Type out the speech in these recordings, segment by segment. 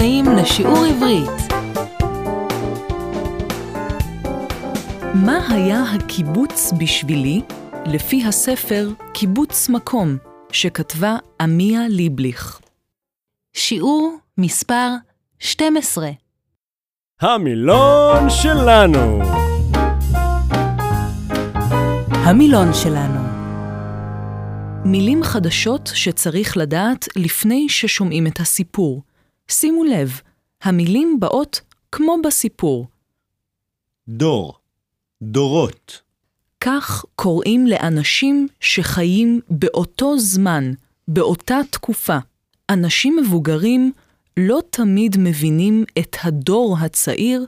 הבאים לשיעור עברית. מה היה הקיבוץ בשבילי לפי הספר קיבוץ מקום שכתבה עמיה ליבליך? שיעור מספר 12 המילון שלנו. המילון שלנו מילים חדשות שצריך לדעת לפני ששומעים את הסיפור. שימו לב, המילים באות כמו בסיפור. דור, דורות, כך קוראים לאנשים שחיים באותו זמן, באותה תקופה. אנשים מבוגרים לא תמיד מבינים את הדור הצעיר,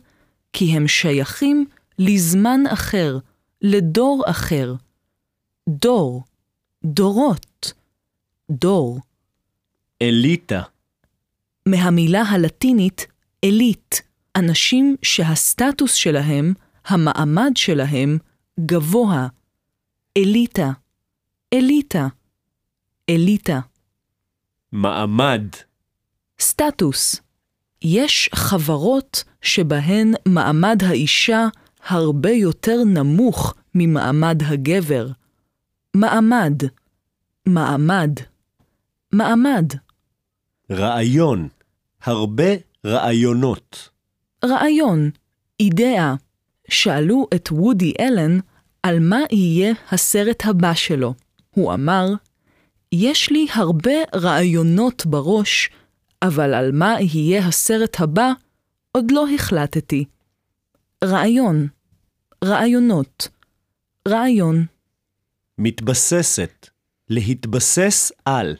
כי הם שייכים לזמן אחר, לדור אחר. דור, דורות, דור. אליטה, מהמילה הלטינית אליט, אנשים שהסטטוס שלהם, המעמד שלהם, גבוה. אליטה, אליטה, אליטה. מעמד, סטטוס יש חברות שבהן מעמד האישה הרבה יותר נמוך ממעמד הגבר. מעמד, מעמד, מעמד. רעיון, הרבה רעיונות, רעיון, אידאה. שאלו את וודי אלן על מה יהיה הסרט הבא שלו. הוא אמר, יש לי הרבה רעיונות בראש, אבל על מה יהיה הסרט הבא עוד לא החלטתי. רעיון, רעיונות, רעיון. מתבססת, להתבסס על,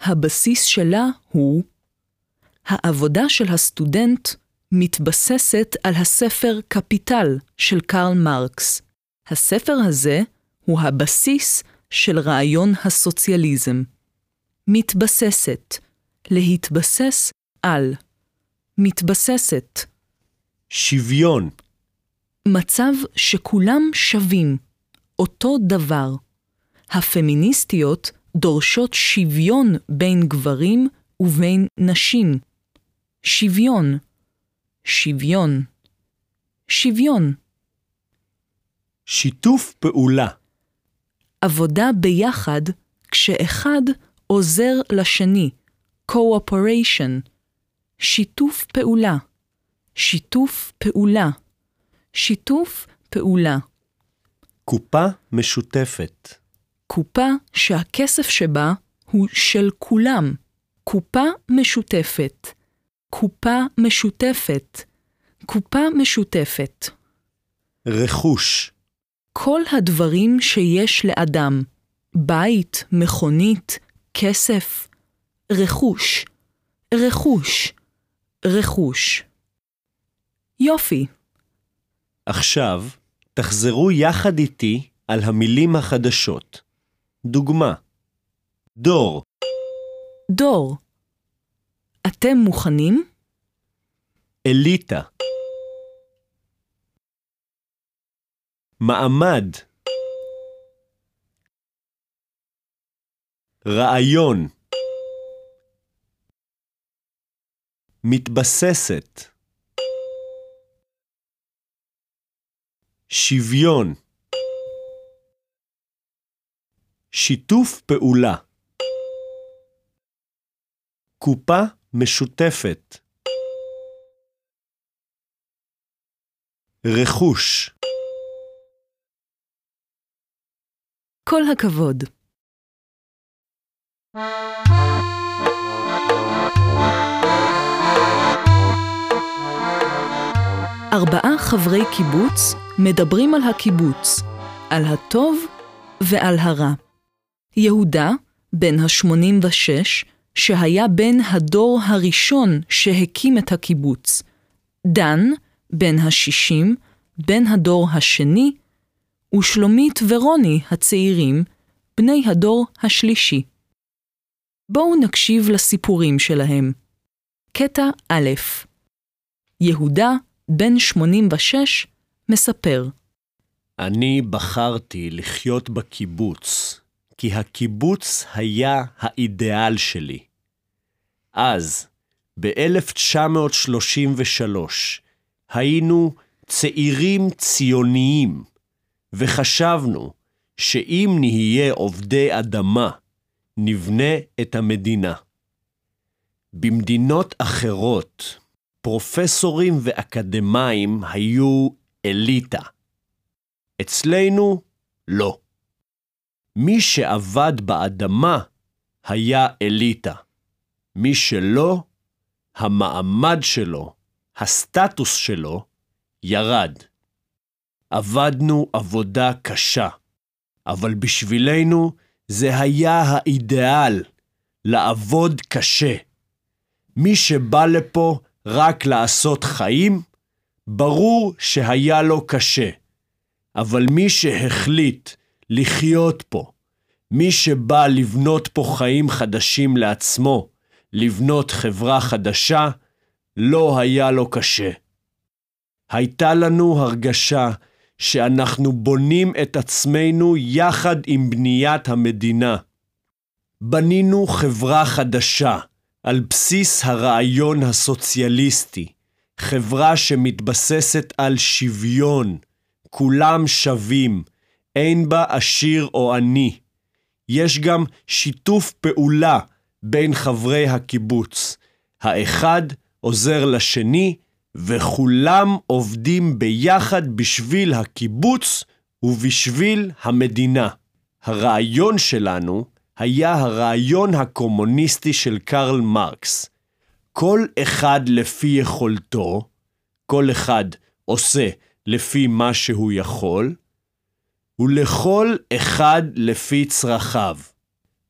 הבסיס שלה הוא העבודה של הסטודנט מתבססת על הספר קפיטל של קרל מרקס. הספר הזה הוא הבסיס של רעיון הסוציאליזם. מתבססת, להתבסס על, מתבססת, שוויון, מצב שכולם שווים, אותו דבר. הפמיניסטיות דורשות שוויון בין גברים ובין נשים. שוויון, שוויון, שוויון, שיתוף פעולה, עבודה ביחד כשאחד עוזר לשני, cooperation, שיתוף פעולה, שיתוף פעולה, שיתוף פעולה. קופה משותפת, קופה שהכסף שבה הוא של כולם. קופה משותפת. קופה משותפת. קופה משותפת. רכוש, כל הדברים שיש לאדם, בית, מכונית, כסף, רכוש, רכוש, רכוש. יופי, עכשיו תחזרו יחד איתי על המילים החדשות. דוגמה, דור, דור. אתם מוכנים? אליטה, מעמד, רעיון, מתבססת, שוויון, שיתוף פעולה, קופה משותפת, רכוש, כל הכבוד. ארבעה חברי קיבוץ מדברים על הקיבוץ, על הטוב ועל הרע. יהודה, בן ה-86, שהיה בן הדור הראשון שהקים את הקיבוץ. דן, בן ה-60, בן הדור השני, ושלומית ורוני הצעירים, בני הדור השלישי. בואו נקשיב לסיפורים שלהם. קטע א' יהודה, בן 86, מספר. אני בחרתי לחיות בקיבוץ, כי הקיבוץ היה האידיאל שלי. אז, ב-1933 היינו צעירים ציוניים, וחשבנו שאם נהיה עובדי אדמה, נבנה את המדינה. במדינות אחרות, פרופסורים ואקדמאים היו אליטה. אצלנו, לא. מי שעבד באדמה היה אליטה. מי שלא, המעמד שלו, הסטטוס שלו, ירד. עבדנו עבודה קשה, אבל בשבילנו זה היה האידיאל, לעבוד קשה. מי שבא לפה רק לעשות חיים, ברור שהיה לו קשה. אבל מי שהחליט לחיות פה, מי שבא לבנות פה חיים חדשים לעצמו, לבנות חברה חדשה, לא היה לו קשה. הייתה לנו הרגשה שאנחנו בונים את עצמנו יחד עם בניית המדינה. בנינו חברה חדשה על בסיס הרעיון הסוציאליסטי, חברה שמתבססת על שוויון, כולם שווים, אין בה עשיר או עני. יש גם שיתוף פעולה בין חברי הקיבוץ. האחד עוזר לשני, וכולם עובדים ביחד בשביל הקיבוץ ובשביל המדינה. הרעיון שלנו היה הרעיון הקומוניסטי של קרל מרקס. כל אחד לפי יכולתו, כל אחד עושה לפי מה שהוא יכול, ולכל אחד לפי צרכיו,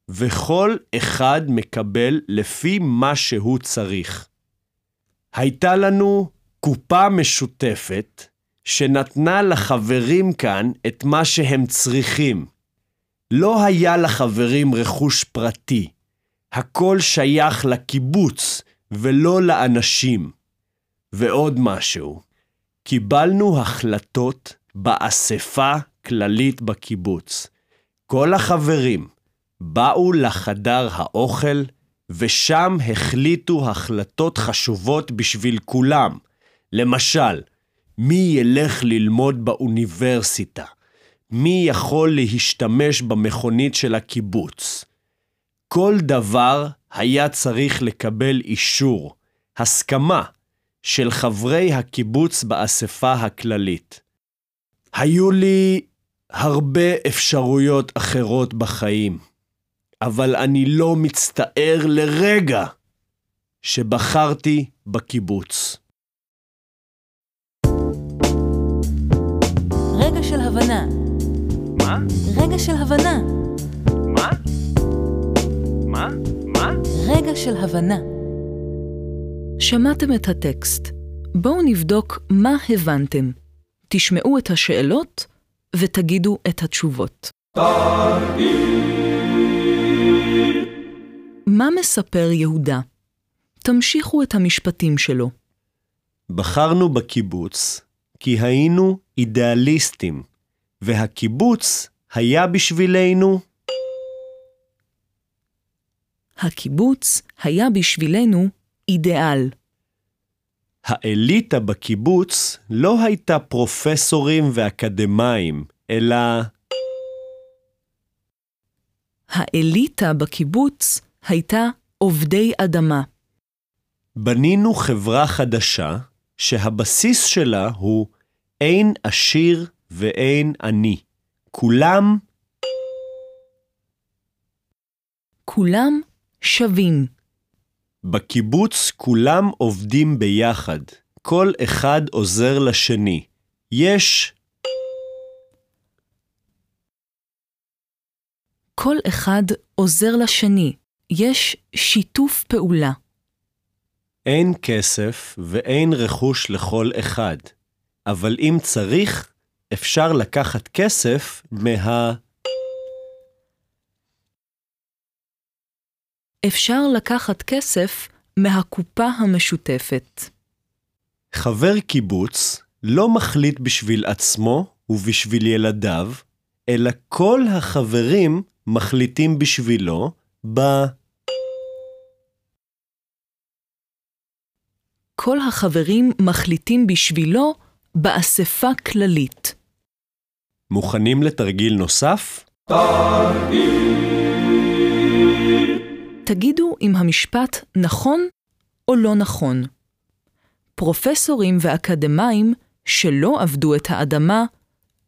וכל אחד מקבל לפי מה שהוא צריך. הייתה לנו קופה משותפת שנתנה לחברים כאן את מה שהם צריכים. לא היה לחברים רכוש פרטי, הכל שייך לקיבוץ ולא לאנשים. ועוד משהו, קיבלנו החלטות באספה כללית בקיבוץ. כל החברים באו לחדר האוכל, ושם החליטו החלטות חשובות בשביל כולם. למשל, מי ילך ללמוד באוניברסיטה? מי יכול להשתמש במכונית של הקיבוץ? כל דבר היה צריך לקבל אישור, הסכמה, של חברי הקיבוץ באספה הכללית. היו לי הרבה אפשרויות אחרות בחיים, אבל אני לא מצטער לרגע שבחרתי בקיבוץ. רגע של הבנה. מה? רגע של הבנה. מה? מה? מה? רגע של הבנה. שמעתם את הטקסט. בואו נבדוק מה הבנתם. תשמעו את השאלות ותגידו את התשובות. מה מספר יהודה? תמשיכו את המשפטים שלו. בחרנו בקיבוץ כי היינו אידיאליסטים, והקיבוץ היה בשבילנו הקיבוץ היה בשבילנו אידיאל. האליטה בקיבוץ לא הייתה פרופסורים ואקדמאים, אלא האליטה בקיבוץ הייתה עובדי אדמה. בנינו חברה חדשה שהבסיס שלה הוא אין עשיר ואין עני. כולם כולם שווים. בקיבוץ כולם עובדים ביחד, כל אחד עוזר לשני. יש כל אחד עוזר לשני. יש שיתוף פעולה. אין כסף ואין רכוש לכל אחד, אבל אם צריך, אפשר לקחת כסף מה... אפשר לקחת כסף מהקופה המשותפת. חבר קיבוץ לא מחליט בשביל עצמו ובשביל ילדיו, אלא כל החברים מחליטים בשבילו ב... כל החברים מחליטים בשבילו באספה כללית. מוכנים לתרגיל נוסף? תגידו אם המשפט נכון או לא נכון. פרופסורים ואקדמאים שלא עבדו את האדמה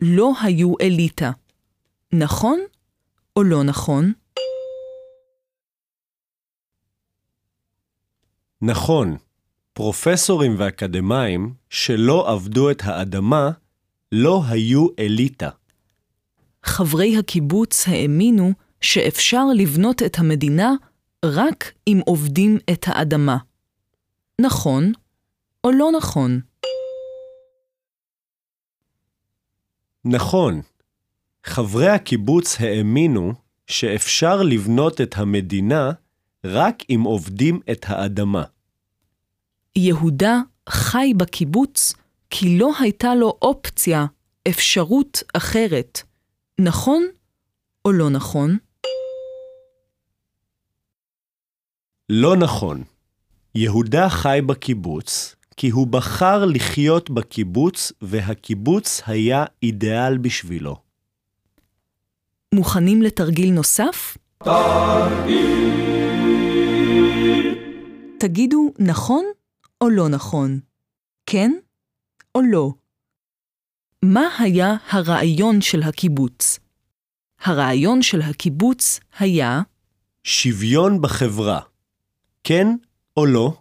לא היו אליטה. נכון או לא נכון? נכון, פרופסורים ואקדמאים שלא עבדו את האדמה לא היו אליטה. חברי הקיבוץ האמינו שאפשר לבנות את המדינה רק אם עובדים את האדמה. נכון או לא נכון? נכון, חברי הקיבוץ האמינו שאפשר לבנות את המדינה רק אם עובדים את האדמה. יהודה חי בקיבוץ כי לא הייתה לו אופציה, אפשרות אחרת. נכון או לא נכון? לא נכון. יהודה חי בקיבוץ כי הוא בחר לחיות בקיבוץ והקיבוץ היה אידיאל בשבילו. מוכנים לתרגיל נוסף? תגידו נכון או לא נכון? כן או לא? מה היה הרעיון של הקיבוץ? הרעיון של הקיבוץ היה שוויון בחברה. כן או לא?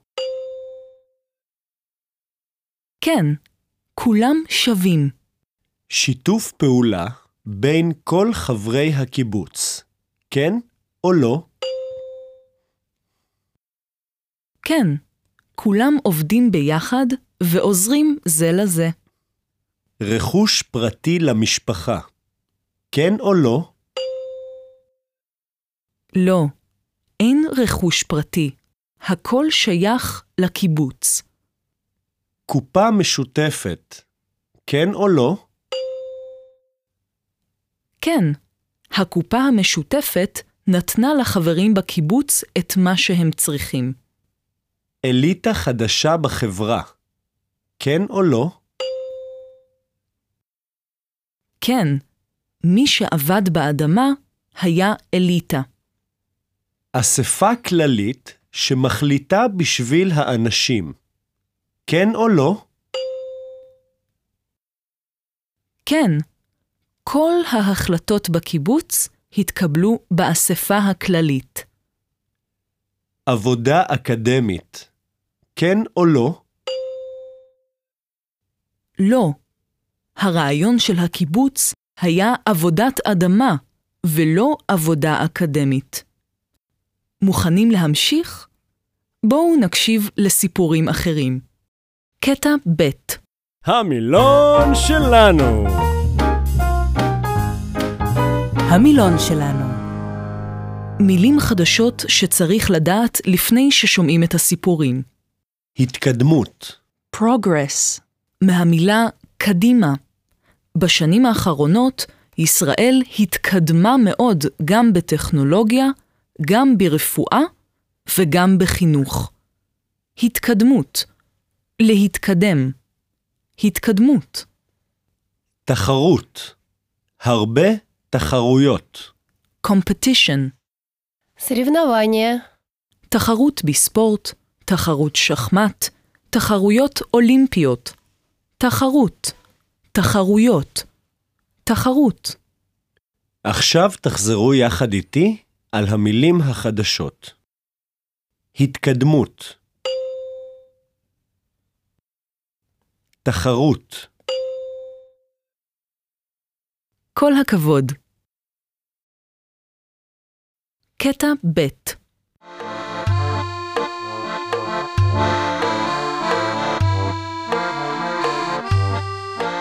כן, כולם שווים. שיתוף פעולה בין כל חברי הקיבוץ. כן או לא? כן, כולם עובדים ביחד ועוזרים זה לזה. רכוש פרטי למשפחה. כן או לא? לא, אין רכוש פרטי. הכל שייך לקיבוץ. קופה משותפת. כן או לא? כן, הקופה המשותפת נתנה לחברים בקיבוץ את מה שהם צריכים. אליטה חדשה בחברה. כן או לא? כן, מי שעבד באדמה היה אליטה. אספה כללית שמחליטה בשביל האנשים. כן או לא? כן, כל ההחלטות בקיבוץ התקבלו באספה הכללית. עבודה אקדמית. כן או לא? לא. הרעיון של הקיבוץ היה עבודת אדמה, ולא עבודה אקדמית. מוכנים להמשיך? בואו נקשיב לסיפורים אחרים. קטע ב' המילון שלנו! המילון שלנו מילים חדשות שצריך לדעת לפני ששומעים את הסיפורים. התקדמות. progress, מהמילה קדימה. בשנים האחרונות ישראל התקדמה מאוד גם בטכנולוגיה, גם ברפואה וגם בחינוך. התקדמות, להתקדם, התקדמות. תחרות, הרבה תחרויות. competition. סרבנווניה. תחרות בספורט, תחרות שחמט, תחרויות אולימפיות. תחרות, תחרויות, תחרות. עכשיו תחזרו יחד איתי על המילים החדשות. התקדמות. תחרות. כל הכבוד. קטע ב'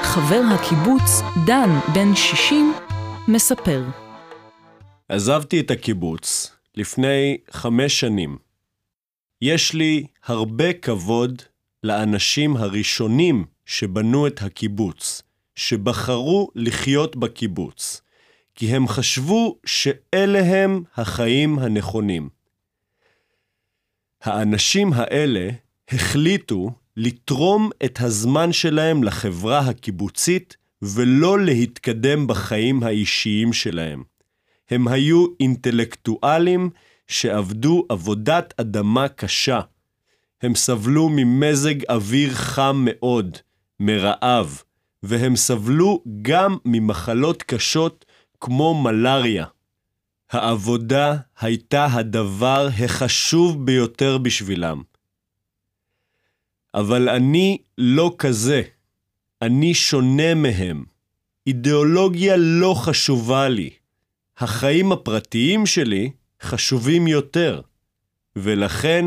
חבר הקיבוץ, דן, בן 60, מספר. עזבתי את הקיבוץ לפני חמש שנים. יש לי הרבה כבוד לאנשים הראשונים שבנו את הקיבוץ, שבחרו לחיות בקיבוץ, כי הם חשבו שאלה הם החיים הנכונים. האנשים האלה החליטו לתרום את הזמן שלהם לחברה הקיבוצית ולא להתקדם בחיים האישיים שלהם. הם היו אינטלקטואלים שעבדו עבודת אדמה קשה. הם סבלו ממזג אוויר חם מאוד, מרעב, והם סבלו גם ממחלות קשות כמו מלריה. העבודה הייתה הדבר החשוב ביותר בשבילם. אבל אני לא כזה. אני שונה מהם. אידיאולוגיה לא חשובה לי. החיים הפרטיים שלי חשובים יותר, ולכן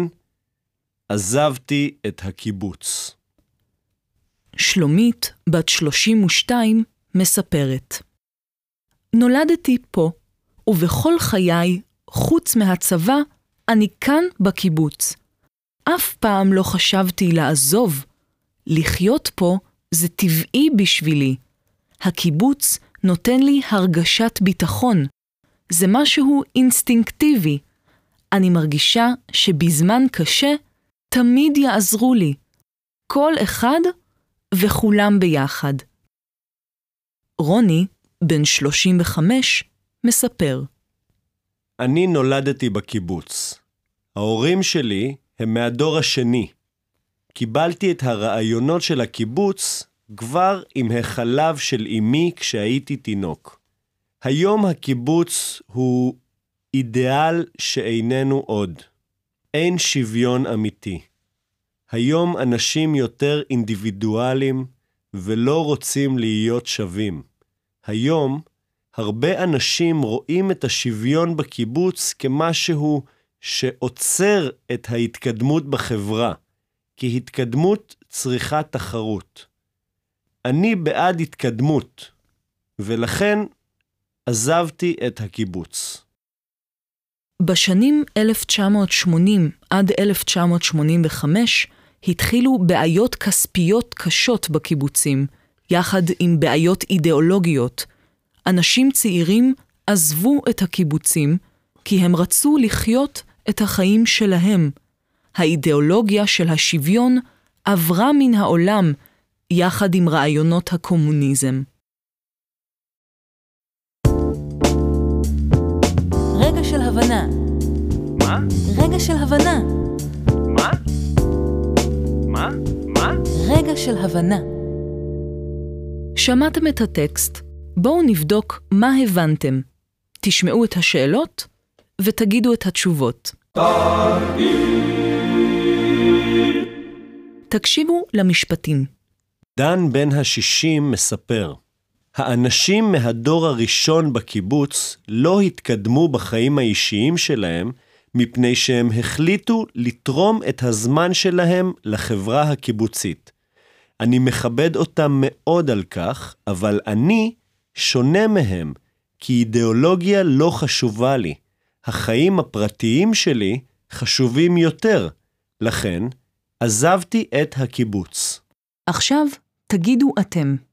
עזבתי את הקיבוץ. שלומית, בת 32, מספרת: נולדתי פה, ובכל חיי, חוץ מהצבא, אני כאן בקיבוץ. אף פעם לא חשבתי לעזוב. לחיות פה זה טבעי בשבילי. הקיבוץ נותן לי הרגשת ביטחון. זה משהו אינסטינקטיבי. אני מרגישה שבזמן קשה תמיד יעזרו לי. כל אחד וכולם ביחד. רוני, בן 35, מספר. אני נולדתי בקיבוץ. ההורים שלי הם מהדור השני. קיבלתי את הרעיונות של הקיבוץ כבר עם החלב של אמי כשהייתי תינוק. היום הקיבוץ הוא אידיאל שאיננו עוד. אין שוויון אמיתי. היום אנשים יותר אינדיבידואלים ולא רוצים להיות שווים. היום הרבה אנשים רואים את השוויון בקיבוץ כמשהו שעוצר את ההתקדמות בחברה, כי התקדמות צריכה תחרות. אני בעד התקדמות, ולכן עזבתי את הקיבוץ. בשנים 1980 עד 1985 התחילו בעיות כספיות קשות בקיבוצים, יחד עם בעיות אידיאולוגיות. אנשים צעירים עזבו את הקיבוצים כי הם רצו לחיות את החיים שלהם. האידיאולוגיה של השוויון עברה מן העולם יחד עם רעיונות הקומוניזם. רגע של הבנה. מה? רגע של הבנה. מה? מה? מה? רגע של הבנה. שמעתם את הטקסט? בואו נבדוק מה הבנתם. תשמעו את השאלות ותגידו את התשובות. תקשיבו למשפטים. דן בן ה-60 מספר, האנשים מהדור הראשון בקיבוץ לא התקדמו בחיים האישיים שלהם מפני שהם החליטו לתרום את הזמן שלהם לחברה הקיבוצית. אני מכבד אותם מאוד על כך, אבל אני שונה מהם, כי אידיאולוגיה לא חשובה לי. החיים הפרטיים שלי חשובים יותר. לכן, עזבתי את הקיבוץ. עכשיו תגידו אתם.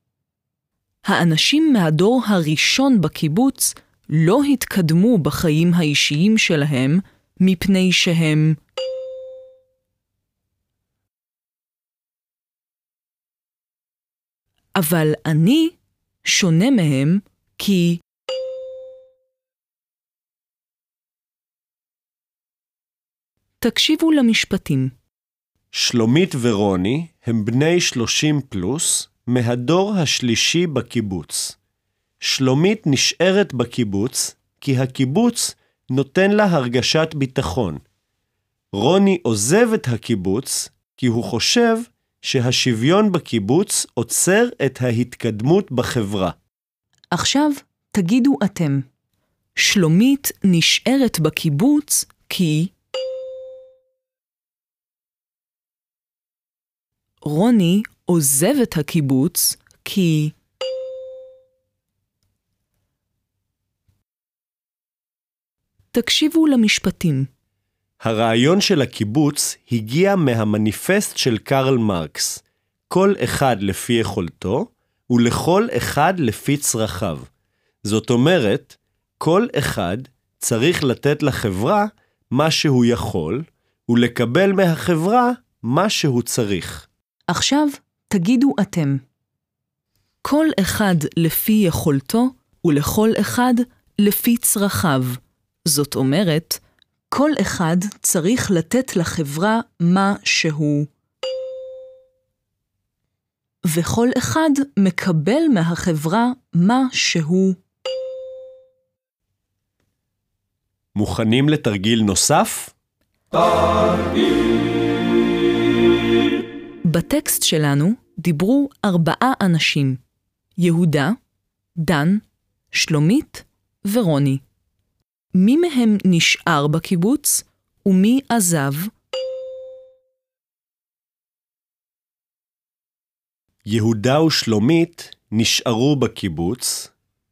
האנשים מהדור הראשון בקיבוץ לא התקדמו בחיים האישיים שלהם מפני שהם אבל אני שונה מהם כי תקשיבו למשפטים. שלומית ורוני הם בני 30 פלוס מהדור השלישי בקיבוץ. שלומית נשארת בקיבוץ כי הקיבוץ נותן לה הרגשת ביטחון. רוני עוזב את הקיבוץ כי הוא חושב שהשוויון בקיבוץ עוצר את ההתקדמות בחברה. עכשיו תגידו אתם. שלומית נשארת בקיבוץ כי רוני עוזב את הקיבוץ כי תקשיבו למשפטים. הרעיון של הקיבוץ הגיע מהמניפסט של קרל מרקס, כל אחד לפי יכולתו ולכל אחד לפי צרכיו. זאת אומרת, כל אחד צריך לתת לחברה מה שהוא יכול, ולקבל מהחברה מה שהוא צריך. עכשיו תגידו אתם. כל אחד לפי יכולתו ולכל אחד לפי צרכיו. זאת אומרת, כל אחד צריך לתת לחברה מה שהוא. וכל אחד מקבל מהחברה מה שהוא. מוכנים לתרגיל נוסף? בטקסט שלנו דיברו ארבעה אנשים, יהודה, דן, שלומית ורוני. מי מהם נשאר בקיבוץ ומי עזב? יהודה ושלומית נשארו בקיבוץ,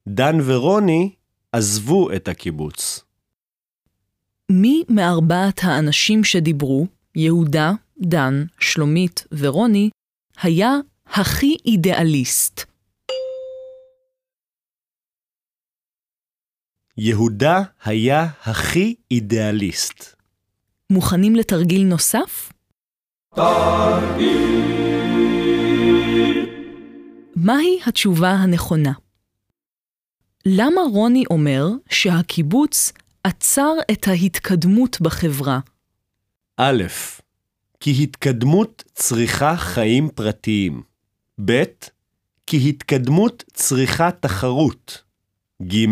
דן ורוני עזבו את הקיבוץ. מי מארבעת האנשים שדיברו, יהודה, דן, שלומית ורוני, היה הכי אידיאליסט? יהודה היה הכי אידיאליסט. מוכנים לתרגיל נוסף? מהי התשובה הנכונה? למה רוני אומר שהקיבוץ עצר את ההתקדמות בחברה? א', כי התקדמות צריכה חיים פרטיים. ב', כי התקדמות צריכה תחרות. ג',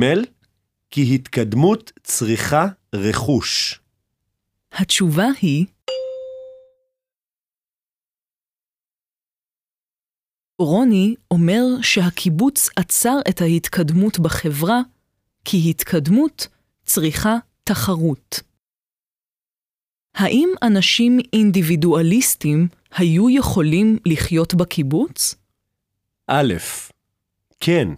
כי התקדמות צריכה רכוש. התשובה היא רוני אומר שהקיבוץ עצר את ההתקדמות בחברה, כי התקדמות צריכה תחרות. האם אנשים אינדיבידואליסטים היו יכולים לחיות בקיבוץ? א', כן,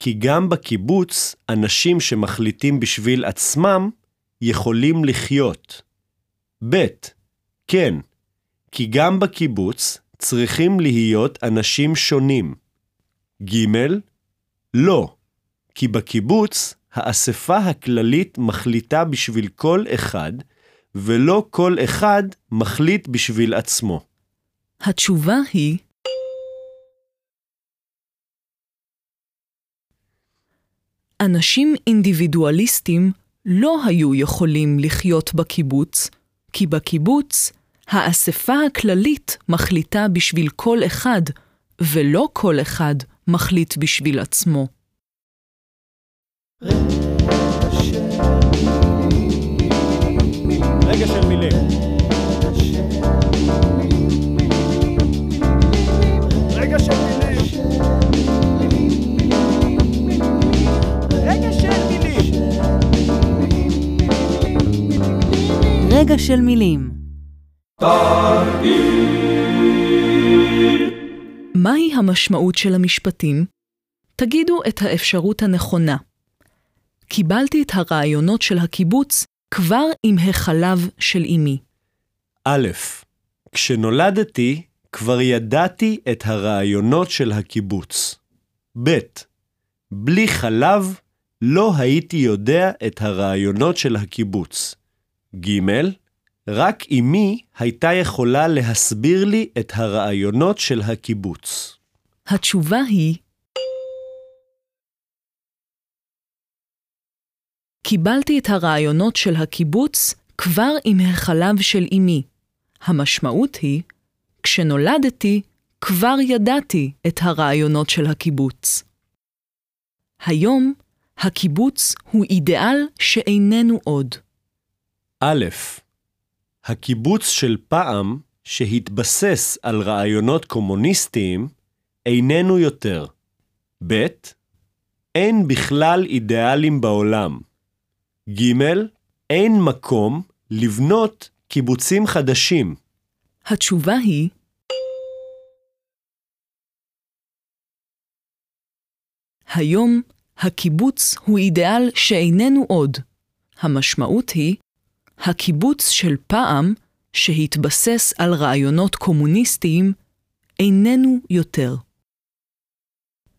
כי גם בקיבוץ אנשים שמחליטים בשביל עצמם יכולים לחיות. ב', כן, כי גם בקיבוץ צריכים להיות אנשים שונים. ג', לא, כי בקיבוץ האספה הכללית מחליטה בשביל כל אחד, ולא כל אחד מחליט בשביל עצמו. התשובה היא אנשים אינדיבידואליסטים לא היו יכולים לחיות בקיבוץ, כי בקיבוץ האספה הכללית מחליטה בשביל כל אחד, ולא כל אחד מחליט בשביל עצמו. רגע של מילים. רגע של מילים. רגע של מילים. רגע של מילים. מהי המשמעות של המשפטים? תגידו את האפשרות הנכונה. קיבלתי את הרעיונות של הקיבוץ כבר עם החלב של אמי. א', כשנולדתי כבר ידעתי את הרעיונות של הקיבוץ. ב', בלי חלב לא הייתי יודע את הרעיונות של הקיבוץ. ג', רק אמי הייתה יכולה להסביר לי את הרעיונות של הקיבוץ. התשובה היא קיבלתי את הרעיונות של הקיבוץ כבר עם החלב של אמי. המשמעות היא, כשנולדתי, כבר ידעתי את הרעיונות של הקיבוץ. היום, הקיבוץ הוא אידיאל שאיננו עוד. א', הקיבוץ של פעם, שהתבסס על רעיונות קומוניסטיים, איננו יותר. ב', אין בכלל אידיאלים בעולם. ג', אין מקום לבנות קיבוצים חדשים. התשובה היא היום הקיבוץ הוא אידיאל שאיננו עוד. המשמעות היא, הקיבוץ של פעם, שהתבסס על רעיונות קומוניסטיים, איננו יותר.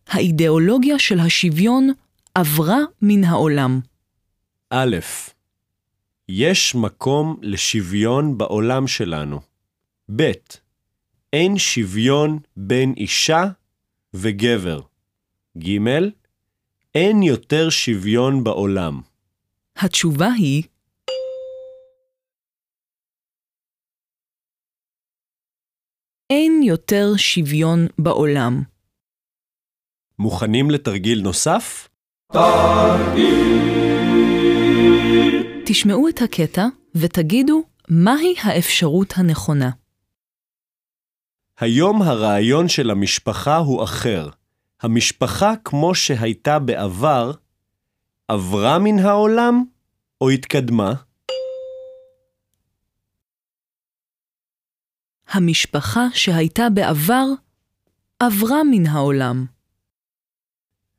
האידיאולוגיה של השוויון עברה מן העולם. א', יש מקום לשוויון בעולם שלנו. ב', אין שוויון בין אישה וגבר. ג. אין יותר שוויון בעולם. התשובה היא אין יותר שוויון בעולם. מוכנים לתרגיל נוסף? תשמעו את הקטע ותגידו מהי האפשרות הנכונה. היום הרעיון של המשפחה הוא אחר. המשפחה כמו שהייתה בעבר, עברה מן העולם או התקדמה? המשפחה שהייתה בעבר עברה מן העולם.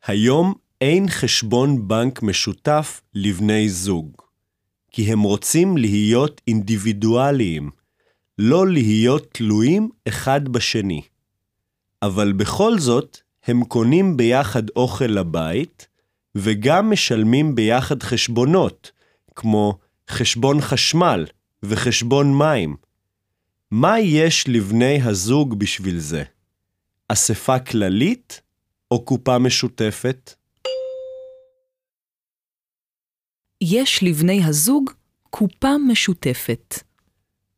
היום אין חשבון בנק משותף לבני זוג, כי הם רוצים להיות אינדיבידואליים, לא להיות תלויים אחד בשני. אבל בכל זאת, הם קונים ביחד אוכל לבית, וגם משלמים ביחד חשבונות, כמו חשבון חשמל וחשבון מים. מה יש לבני הזוג בשביל זה? אספה כללית או קופה משותפת? יש לבני הזוג קופה משותפת.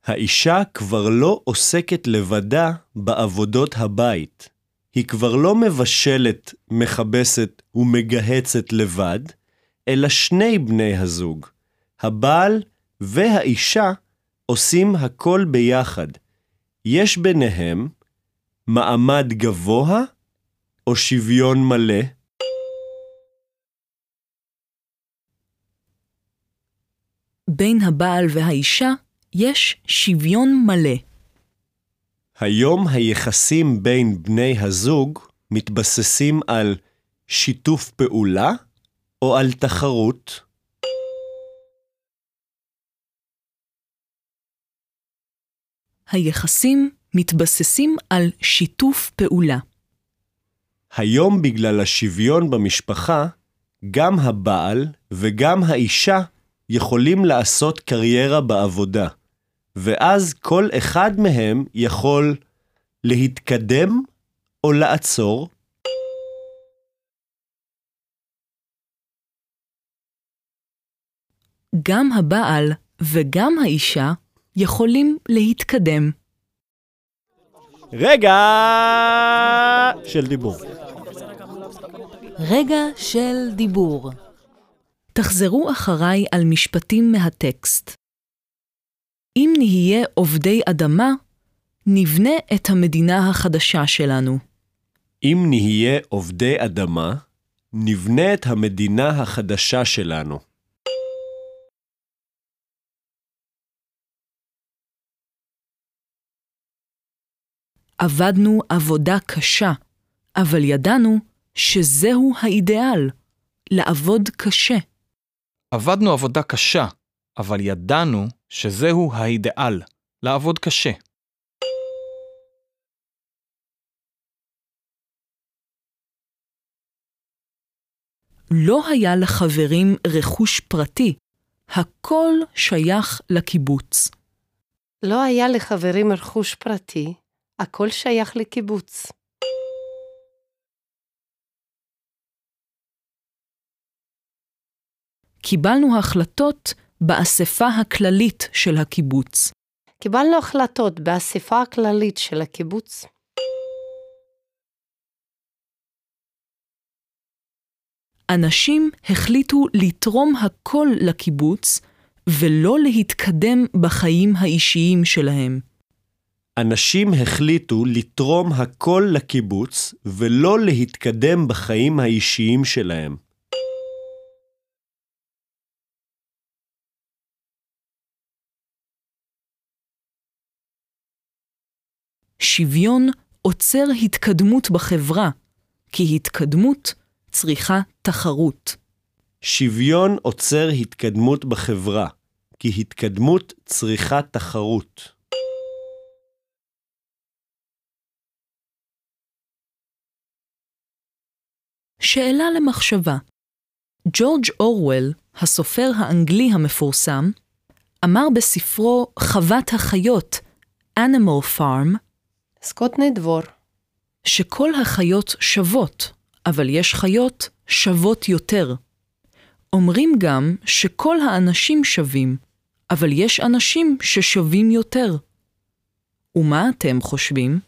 האישה כבר לא עוסקת לבדה בעבודות הבית. היא כבר לא מבשלת, מכבסת ומגהצת לבד, אלא שני בני הזוג, הבעל והאישה, עושים הכל ביחד. יש ביניהם מעמד גבוה או שוויון מלא? בין הבעל והאישה יש שוויון מלא. היום היחסים בין בני הזוג מתבססים על שיתוף פעולה או על תחרות? היחסים מתבססים על שיתוף פעולה. היום בגלל השוויון במשפחה, גם הבעל וגם האישה יכולים לעשות קריירה בעבודה, ואז כל אחד מהם יכול להתקדם או לעצור. גם הבעל וגם האישה יכולים להתקדם. רגע של דיבור. רגע של דיבור. תחזרו אחריי על משפטים מהטקסט. אם נהיה עובדי אדמה, נבנה את המדינה החדשה שלנו. אם נהיה עובדי אדמה, נבנה את המדינה החדשה שלנו. עבדנו עבודה קשה, אבל ידענו שזהו האידיאל, לעבוד קשה. עבדנו עבודה קשה, אבל ידענו שזהו האידיאל, לעבוד קשה. לא היה לחברים רכוש פרטי, הכל שייך לקיבוץ. לא היה לחברים רכוש פרטי, הכל שייך לקיבוץ. קיבלנו החלטות באספה הכללית של הקיבוץ. קיבלנו החלטות באספה הכללית של הקיבוץ. אנשים החליטו לתרום הכל לקיבוץ ולא להתקדם בחיים האישיים שלהם. אנשים החליטו לתרום הכל לקיבוץ ולא להתקדם בחיים האישיים שלהם. שוויון עוצר התקדמות בחברה, כי התקדמות צריכה תחרות. שוויון עוצר התקדמות בחברה, כי התקדמות צריכה תחרות. שאלה למחשבה. ג'ורג' אורוול, הסופר האנגלי המפורסם, אמר בספרו חוות החיות, Animal Farm, Скотний двор. שכל החיות שוות, אבל יש חיות שוות יותר. אומרים גם שכל האנשים שווים, אבל יש אנשים ששווים יותר. ומה אתם חושבים?